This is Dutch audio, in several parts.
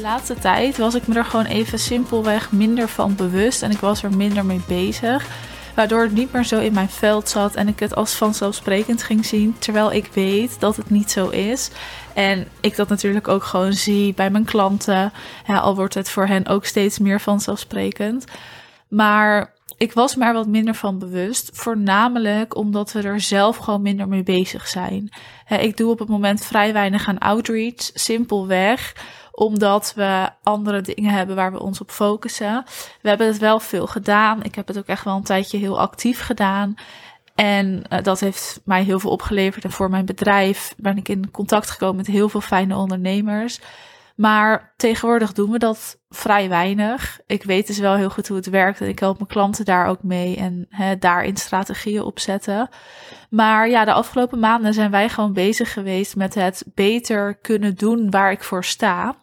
De laatste tijd was ik me er gewoon even simpelweg minder van bewust en ik was er minder mee bezig. Waardoor het niet meer zo in mijn veld zat en ik het als vanzelfsprekend ging zien. Terwijl ik weet dat het niet zo is. En ik dat natuurlijk ook gewoon zie bij mijn klanten. Al wordt het voor hen ook steeds meer vanzelfsprekend. Maar ik was me er wat minder van bewust. Voornamelijk omdat we er zelf gewoon minder mee bezig zijn. Ik doe op het moment vrij weinig aan outreach. Simpelweg omdat we andere dingen hebben waar we ons op focussen. We hebben het wel veel gedaan. Ik heb het ook echt wel een tijdje heel actief gedaan. En uh, dat heeft mij heel veel opgeleverd. En voor mijn bedrijf ben ik in contact gekomen met heel veel fijne ondernemers. Maar tegenwoordig doen we dat vrij weinig. Ik weet dus wel heel goed hoe het werkt en ik help mijn klanten daar ook mee en hè, daarin strategieën opzetten. Maar ja, de afgelopen maanden zijn wij gewoon bezig geweest met het beter kunnen doen waar ik voor sta.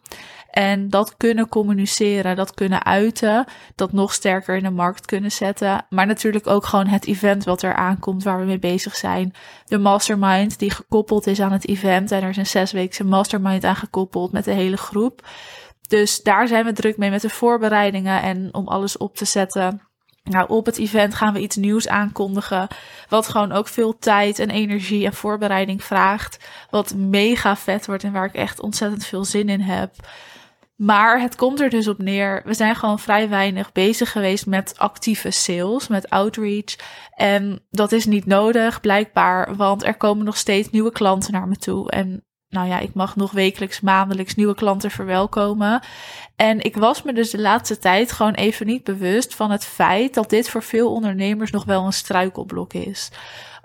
En dat kunnen communiceren, dat kunnen uiten, dat nog sterker in de markt kunnen zetten. Maar natuurlijk ook gewoon het event wat er aankomt waar we mee bezig zijn. De mastermind die gekoppeld is aan het event. En er is een zesweekse mastermind aan gekoppeld met de hele groep. Dus daar zijn we druk mee met de voorbereidingen en om alles op te zetten. Nou, op het event gaan we iets nieuws aankondigen. Wat gewoon ook veel tijd en energie en voorbereiding vraagt. Wat mega vet wordt en waar ik echt ontzettend veel zin in heb. Maar het komt er dus op neer. We zijn gewoon vrij weinig bezig geweest met actieve sales, met outreach. En dat is niet nodig, blijkbaar, want er komen nog steeds nieuwe klanten naar me toe. En nou ja, ik mag nog wekelijks, maandelijks nieuwe klanten verwelkomen. En ik was me dus de laatste tijd gewoon even niet bewust van het feit dat dit voor veel ondernemers nog wel een struikelblok is.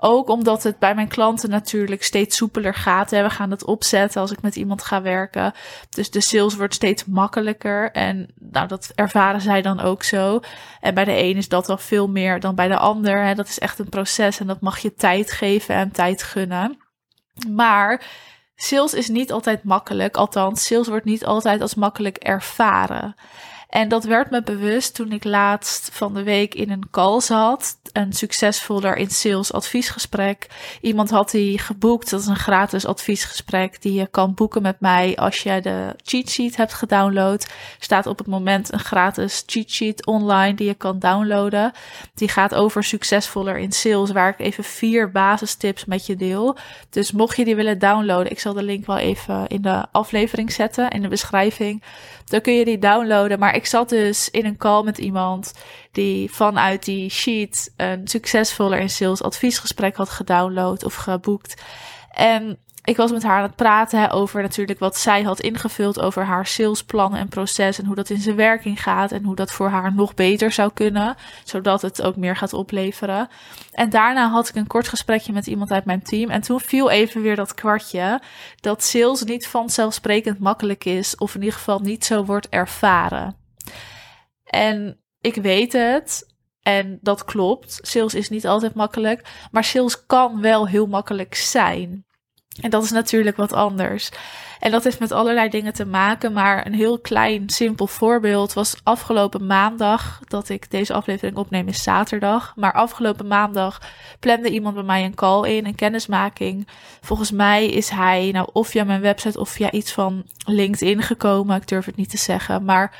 Ook omdat het bij mijn klanten natuurlijk steeds soepeler gaat. We gaan het opzetten als ik met iemand ga werken. Dus de sales wordt steeds makkelijker. En nou, dat ervaren zij dan ook zo. En bij de een is dat wel veel meer dan bij de ander. Dat is echt een proces en dat mag je tijd geven en tijd gunnen. Maar sales is niet altijd makkelijk. Althans, sales wordt niet altijd als makkelijk ervaren. En dat werd me bewust toen ik laatst van de week in een call zat. Een succesvoller in sales adviesgesprek. Iemand had die geboekt. Dat is een gratis adviesgesprek die je kan boeken met mij als je de cheat sheet hebt gedownload. Staat op het moment een gratis cheat sheet online die je kan downloaden. Die gaat over succesvoller in sales, waar ik even vier basistips met je deel. Dus mocht je die willen downloaden, ik zal de link wel even in de aflevering zetten, in de beschrijving. Dan kun je die downloaden. Maar ik zat dus in een call met iemand die vanuit die sheet een succesvoller in sales adviesgesprek had gedownload of geboekt. En ik was met haar aan het praten over natuurlijk wat zij had ingevuld over haar salesplannen en proces en hoe dat in zijn werking gaat en hoe dat voor haar nog beter zou kunnen, zodat het ook meer gaat opleveren. En daarna had ik een kort gesprekje met iemand uit mijn team en toen viel even weer dat kwartje dat sales niet vanzelfsprekend makkelijk is of in ieder geval niet zo wordt ervaren. En ik weet het. En dat klopt. Sales is niet altijd makkelijk. Maar sales kan wel heel makkelijk zijn. En dat is natuurlijk wat anders. En dat heeft met allerlei dingen te maken. Maar een heel klein, simpel voorbeeld was afgelopen maandag. Dat ik deze aflevering opneem is zaterdag. Maar afgelopen maandag plande iemand bij mij een call in, een kennismaking. Volgens mij is hij nou of via mijn website of via iets van LinkedIn gekomen. Ik durf het niet te zeggen. Maar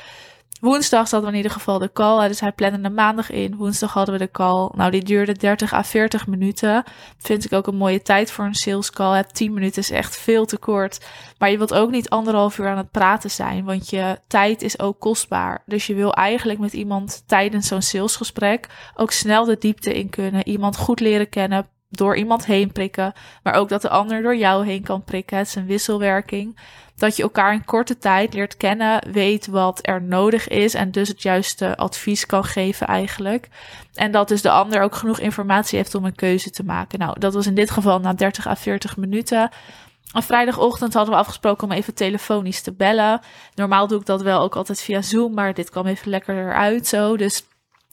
Woensdag hadden we in ieder geval de call. Dus hij plande de maandag in. Woensdag hadden we de call. Nou, die duurde 30 à 40 minuten. Vind ik ook een mooie tijd voor een sales call. 10 minuten is echt veel te kort. Maar je wilt ook niet anderhalf uur aan het praten zijn. Want je tijd is ook kostbaar. Dus je wil eigenlijk met iemand tijdens zo'n salesgesprek ook snel de diepte in kunnen. Iemand goed leren kennen door iemand heen prikken, maar ook dat de ander door jou heen kan prikken. Het is een wisselwerking. Dat je elkaar in korte tijd leert kennen, weet wat er nodig is en dus het juiste advies kan geven eigenlijk. En dat dus de ander ook genoeg informatie heeft om een keuze te maken. Nou, dat was in dit geval na 30 à 40 minuten. Op vrijdagochtend hadden we afgesproken om even telefonisch te bellen. Normaal doe ik dat wel ook altijd via Zoom, maar dit kwam even lekker eruit zo. Dus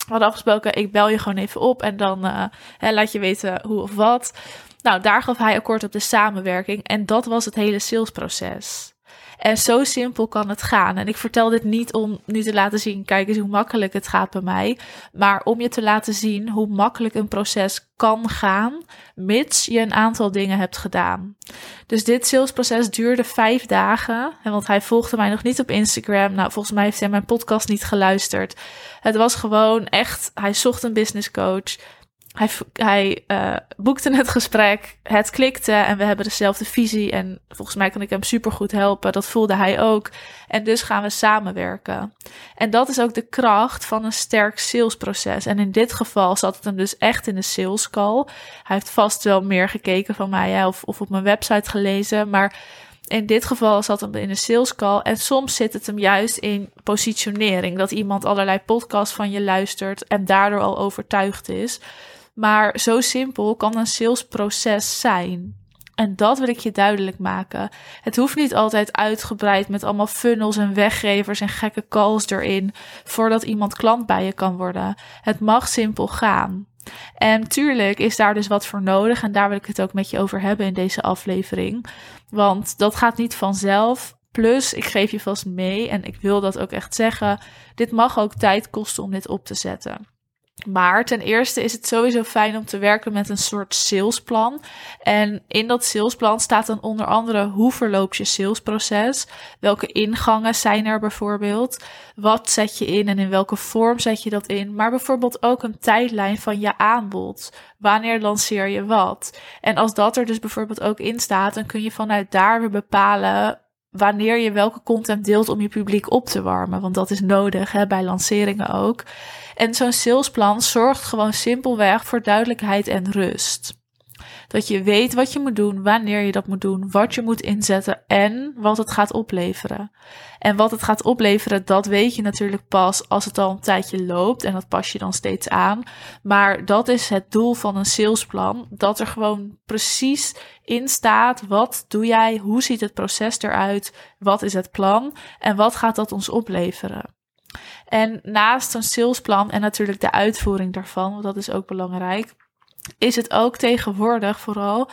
we hadden afgesproken, ik bel je gewoon even op en dan uh, hè, laat je weten hoe of wat. Nou, daar gaf hij akkoord op de samenwerking en dat was het hele salesproces. En zo simpel kan het gaan. En ik vertel dit niet om nu te laten zien, kijk eens hoe makkelijk het gaat bij mij. Maar om je te laten zien hoe makkelijk een proces kan gaan, mits je een aantal dingen hebt gedaan. Dus dit salesproces duurde vijf dagen. Want hij volgde mij nog niet op Instagram. Nou, volgens mij heeft hij mijn podcast niet geluisterd. Het was gewoon echt, hij zocht een business coach. Hij, hij uh, boekte het gesprek, het klikte en we hebben dezelfde visie. En volgens mij kan ik hem supergoed helpen. Dat voelde hij ook. En dus gaan we samenwerken. En dat is ook de kracht van een sterk salesproces. En in dit geval zat het hem dus echt in de sales call. Hij heeft vast wel meer gekeken van mij of, of op mijn website gelezen. Maar in dit geval zat hem in een sales call. En soms zit het hem juist in positionering. Dat iemand allerlei podcasts van je luistert en daardoor al overtuigd is. Maar zo simpel kan een salesproces zijn. En dat wil ik je duidelijk maken. Het hoeft niet altijd uitgebreid met allemaal funnels en weggevers en gekke calls erin voordat iemand klant bij je kan worden. Het mag simpel gaan. En tuurlijk is daar dus wat voor nodig en daar wil ik het ook met je over hebben in deze aflevering. Want dat gaat niet vanzelf. Plus, ik geef je vast mee en ik wil dat ook echt zeggen. Dit mag ook tijd kosten om dit op te zetten. Maar ten eerste is het sowieso fijn om te werken met een soort salesplan. En in dat salesplan staat dan onder andere hoe verloopt je salesproces? Welke ingangen zijn er bijvoorbeeld? Wat zet je in en in welke vorm zet je dat in? Maar bijvoorbeeld ook een tijdlijn van je aanbod. Wanneer lanceer je wat? En als dat er dus bijvoorbeeld ook in staat, dan kun je vanuit daar weer bepalen wanneer je welke content deelt om je publiek op te warmen. Want dat is nodig hè, bij lanceringen ook. En zo'n salesplan zorgt gewoon simpelweg voor duidelijkheid en rust. Dat je weet wat je moet doen, wanneer je dat moet doen, wat je moet inzetten en wat het gaat opleveren. En wat het gaat opleveren, dat weet je natuurlijk pas als het al een tijdje loopt en dat pas je dan steeds aan. Maar dat is het doel van een salesplan, dat er gewoon precies in staat wat doe jij, hoe ziet het proces eruit, wat is het plan en wat gaat dat ons opleveren. En naast een salesplan en natuurlijk de uitvoering daarvan, want dat is ook belangrijk, is het ook tegenwoordig vooral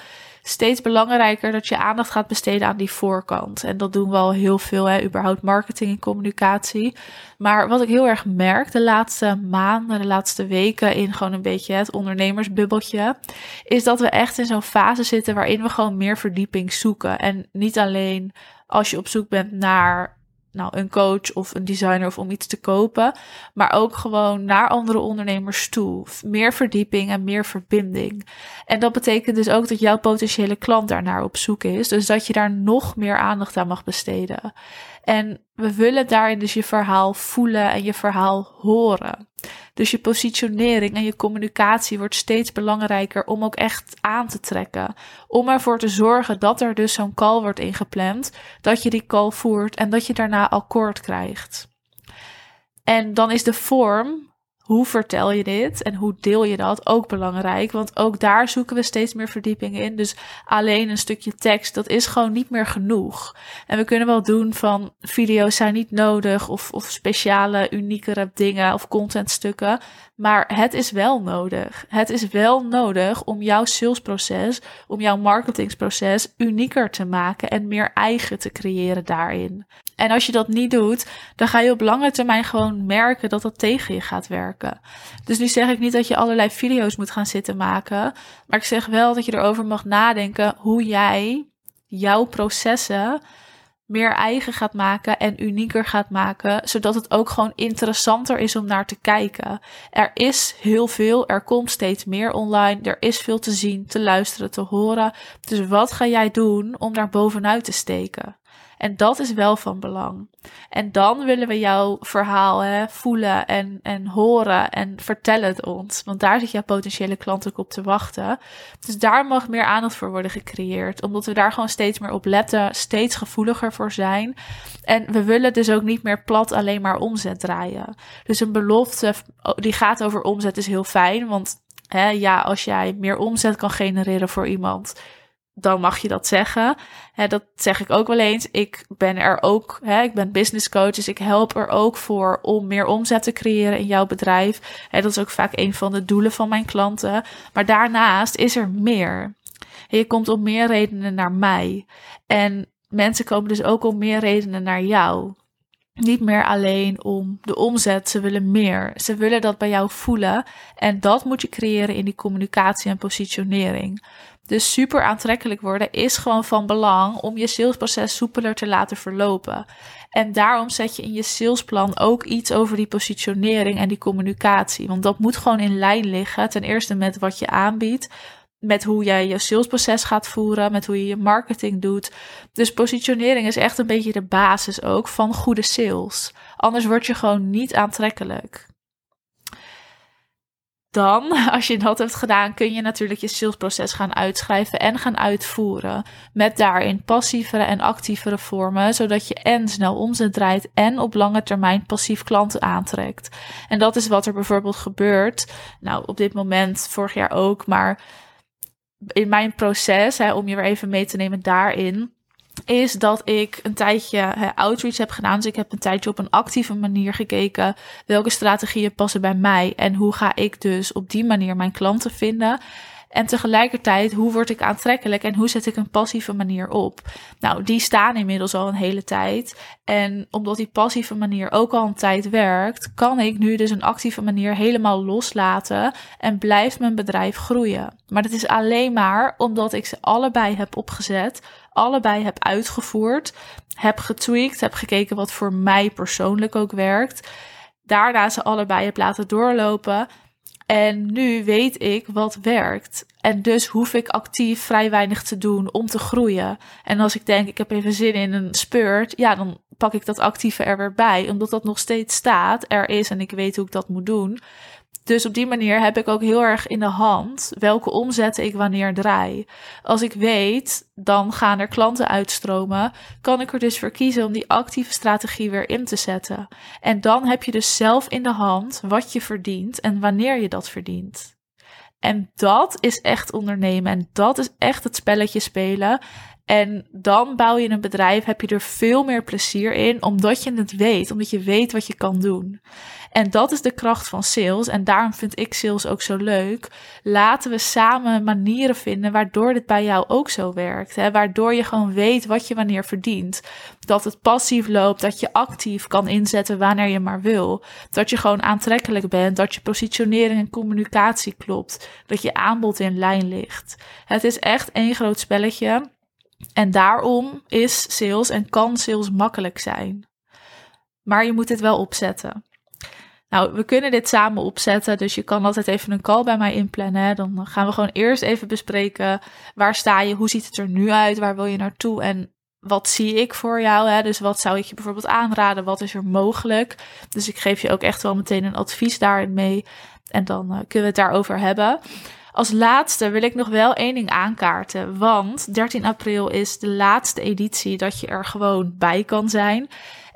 steeds belangrijker dat je aandacht gaat besteden aan die voorkant. En dat doen we al heel veel, hè, überhaupt marketing en communicatie. Maar wat ik heel erg merk de laatste maanden, de laatste weken in gewoon een beetje het ondernemersbubbeltje, is dat we echt in zo'n fase zitten waarin we gewoon meer verdieping zoeken. En niet alleen als je op zoek bent naar nou, een coach of een designer of om iets te kopen, maar ook gewoon naar andere ondernemers toe. Meer verdieping en meer verbinding. En dat betekent dus ook dat jouw potentiële klant daarnaar op zoek is, dus dat je daar nog meer aandacht aan mag besteden. En we willen daarin dus je verhaal voelen en je verhaal horen. Dus je positionering en je communicatie wordt steeds belangrijker om ook echt aan te trekken. Om ervoor te zorgen dat er dus zo'n call wordt ingepland, dat je die call voert en dat je daarna akkoord krijgt. En dan is de vorm hoe vertel je dit en hoe deel je dat ook belangrijk. Want ook daar zoeken we steeds meer verdieping in. Dus alleen een stukje tekst, dat is gewoon niet meer genoeg. En we kunnen wel doen van video's zijn niet nodig of, of speciale, uniekere dingen of contentstukken. Maar het is wel nodig. Het is wel nodig om jouw salesproces, om jouw marketingsproces unieker te maken en meer eigen te creëren daarin. En als je dat niet doet, dan ga je op lange termijn gewoon merken dat dat tegen je gaat werken. Dus nu zeg ik niet dat je allerlei video's moet gaan zitten maken, maar ik zeg wel dat je erover mag nadenken hoe jij jouw processen meer eigen gaat maken en unieker gaat maken, zodat het ook gewoon interessanter is om naar te kijken. Er is heel veel, er komt steeds meer online, er is veel te zien, te luisteren, te horen. Dus wat ga jij doen om daar bovenuit te steken? En dat is wel van belang. En dan willen we jouw verhaal hè, voelen en, en horen en vertel het ons. Want daar zit jouw potentiële klant ook op te wachten. Dus daar mag meer aandacht voor worden gecreëerd. Omdat we daar gewoon steeds meer op letten, steeds gevoeliger voor zijn. En we willen dus ook niet meer plat alleen maar omzet draaien. Dus een belofte die gaat over omzet is heel fijn. Want hè, ja, als jij meer omzet kan genereren voor iemand dan mag je dat zeggen. Hè, dat zeg ik ook wel eens. Ik ben er ook, hè, ik ben business coach, dus ik help er ook voor om meer omzet te creëren in jouw bedrijf. Hè, dat is ook vaak een van de doelen van mijn klanten. Maar daarnaast is er meer. Je komt om meer redenen naar mij. En mensen komen dus ook om meer redenen naar jou. Niet meer alleen om de omzet, ze willen meer. Ze willen dat bij jou voelen. En dat moet je creëren in die communicatie en positionering. Dus super aantrekkelijk worden is gewoon van belang om je salesproces soepeler te laten verlopen. En daarom zet je in je salesplan ook iets over die positionering en die communicatie. Want dat moet gewoon in lijn liggen. Ten eerste met wat je aanbiedt, met hoe jij je salesproces gaat voeren, met hoe je je marketing doet. Dus positionering is echt een beetje de basis ook van goede sales. Anders word je gewoon niet aantrekkelijk. Dan, als je dat hebt gedaan, kun je natuurlijk je salesproces gaan uitschrijven en gaan uitvoeren. Met daarin passievere en actievere vormen, zodat je en snel omzet draait en op lange termijn passief klanten aantrekt. En dat is wat er bijvoorbeeld gebeurt. Nou, op dit moment, vorig jaar ook, maar in mijn proces, hè, om je weer even mee te nemen daarin, is dat ik een tijdje outreach heb gedaan. Dus ik heb een tijdje op een actieve manier gekeken welke strategieën passen bij mij en hoe ga ik dus op die manier mijn klanten vinden. En tegelijkertijd, hoe word ik aantrekkelijk en hoe zet ik een passieve manier op? Nou, die staan inmiddels al een hele tijd. En omdat die passieve manier ook al een tijd werkt, kan ik nu dus een actieve manier helemaal loslaten en blijft mijn bedrijf groeien. Maar dat is alleen maar omdat ik ze allebei heb opgezet, allebei heb uitgevoerd, heb getweakt, heb gekeken wat voor mij persoonlijk ook werkt. Daarna ze allebei heb laten doorlopen en nu weet ik wat werkt. En dus hoef ik actief vrij weinig te doen om te groeien. En als ik denk, ik heb even zin in een spurt, ja, dan pak ik dat actieve er weer bij. Omdat dat nog steeds staat, er is en ik weet hoe ik dat moet doen. Dus op die manier heb ik ook heel erg in de hand welke omzetten ik wanneer draai. Als ik weet, dan gaan er klanten uitstromen, kan ik er dus voor kiezen om die actieve strategie weer in te zetten. En dan heb je dus zelf in de hand wat je verdient en wanneer je dat verdient. En dat is echt ondernemen en dat is echt het spelletje spelen. En dan bouw je een bedrijf, heb je er veel meer plezier in, omdat je het weet, omdat je weet wat je kan doen. En dat is de kracht van sales. En daarom vind ik sales ook zo leuk. Laten we samen manieren vinden waardoor dit bij jou ook zo werkt. Hè? Waardoor je gewoon weet wat je wanneer verdient. Dat het passief loopt, dat je actief kan inzetten wanneer je maar wil. Dat je gewoon aantrekkelijk bent, dat je positionering en communicatie klopt. Dat je aanbod in lijn ligt. Het is echt één groot spelletje. En daarom is sales en kan sales makkelijk zijn. Maar je moet het wel opzetten. Nou, we kunnen dit samen opzetten, dus je kan altijd even een call bij mij inplannen. Dan gaan we gewoon eerst even bespreken waar sta je, hoe ziet het er nu uit, waar wil je naartoe en wat zie ik voor jou? Hè? Dus wat zou ik je bijvoorbeeld aanraden? Wat is er mogelijk? Dus ik geef je ook echt wel meteen een advies daarin mee. En dan uh, kunnen we het daarover hebben. Als laatste wil ik nog wel één ding aankaarten. Want 13 april is de laatste editie dat je er gewoon bij kan zijn.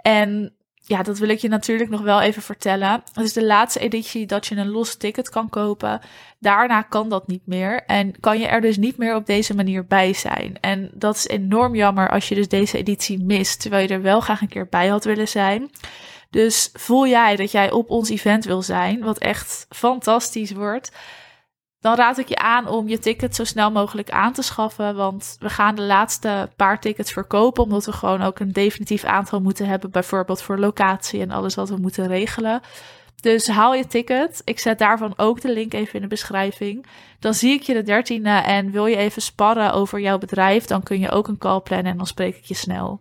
En ja, dat wil ik je natuurlijk nog wel even vertellen. Het is de laatste editie dat je een los ticket kan kopen. Daarna kan dat niet meer. En kan je er dus niet meer op deze manier bij zijn. En dat is enorm jammer als je dus deze editie mist. Terwijl je er wel graag een keer bij had willen zijn. Dus voel jij dat jij op ons event wil zijn, wat echt fantastisch wordt dan raad ik je aan om je ticket zo snel mogelijk aan te schaffen. Want we gaan de laatste paar tickets verkopen. Omdat we gewoon ook een definitief aantal moeten hebben. Bijvoorbeeld voor locatie en alles wat we moeten regelen. Dus haal je ticket. Ik zet daarvan ook de link even in de beschrijving. Dan zie ik je de dertiende en wil je even sparren over jouw bedrijf. Dan kun je ook een call plannen en dan spreek ik je snel.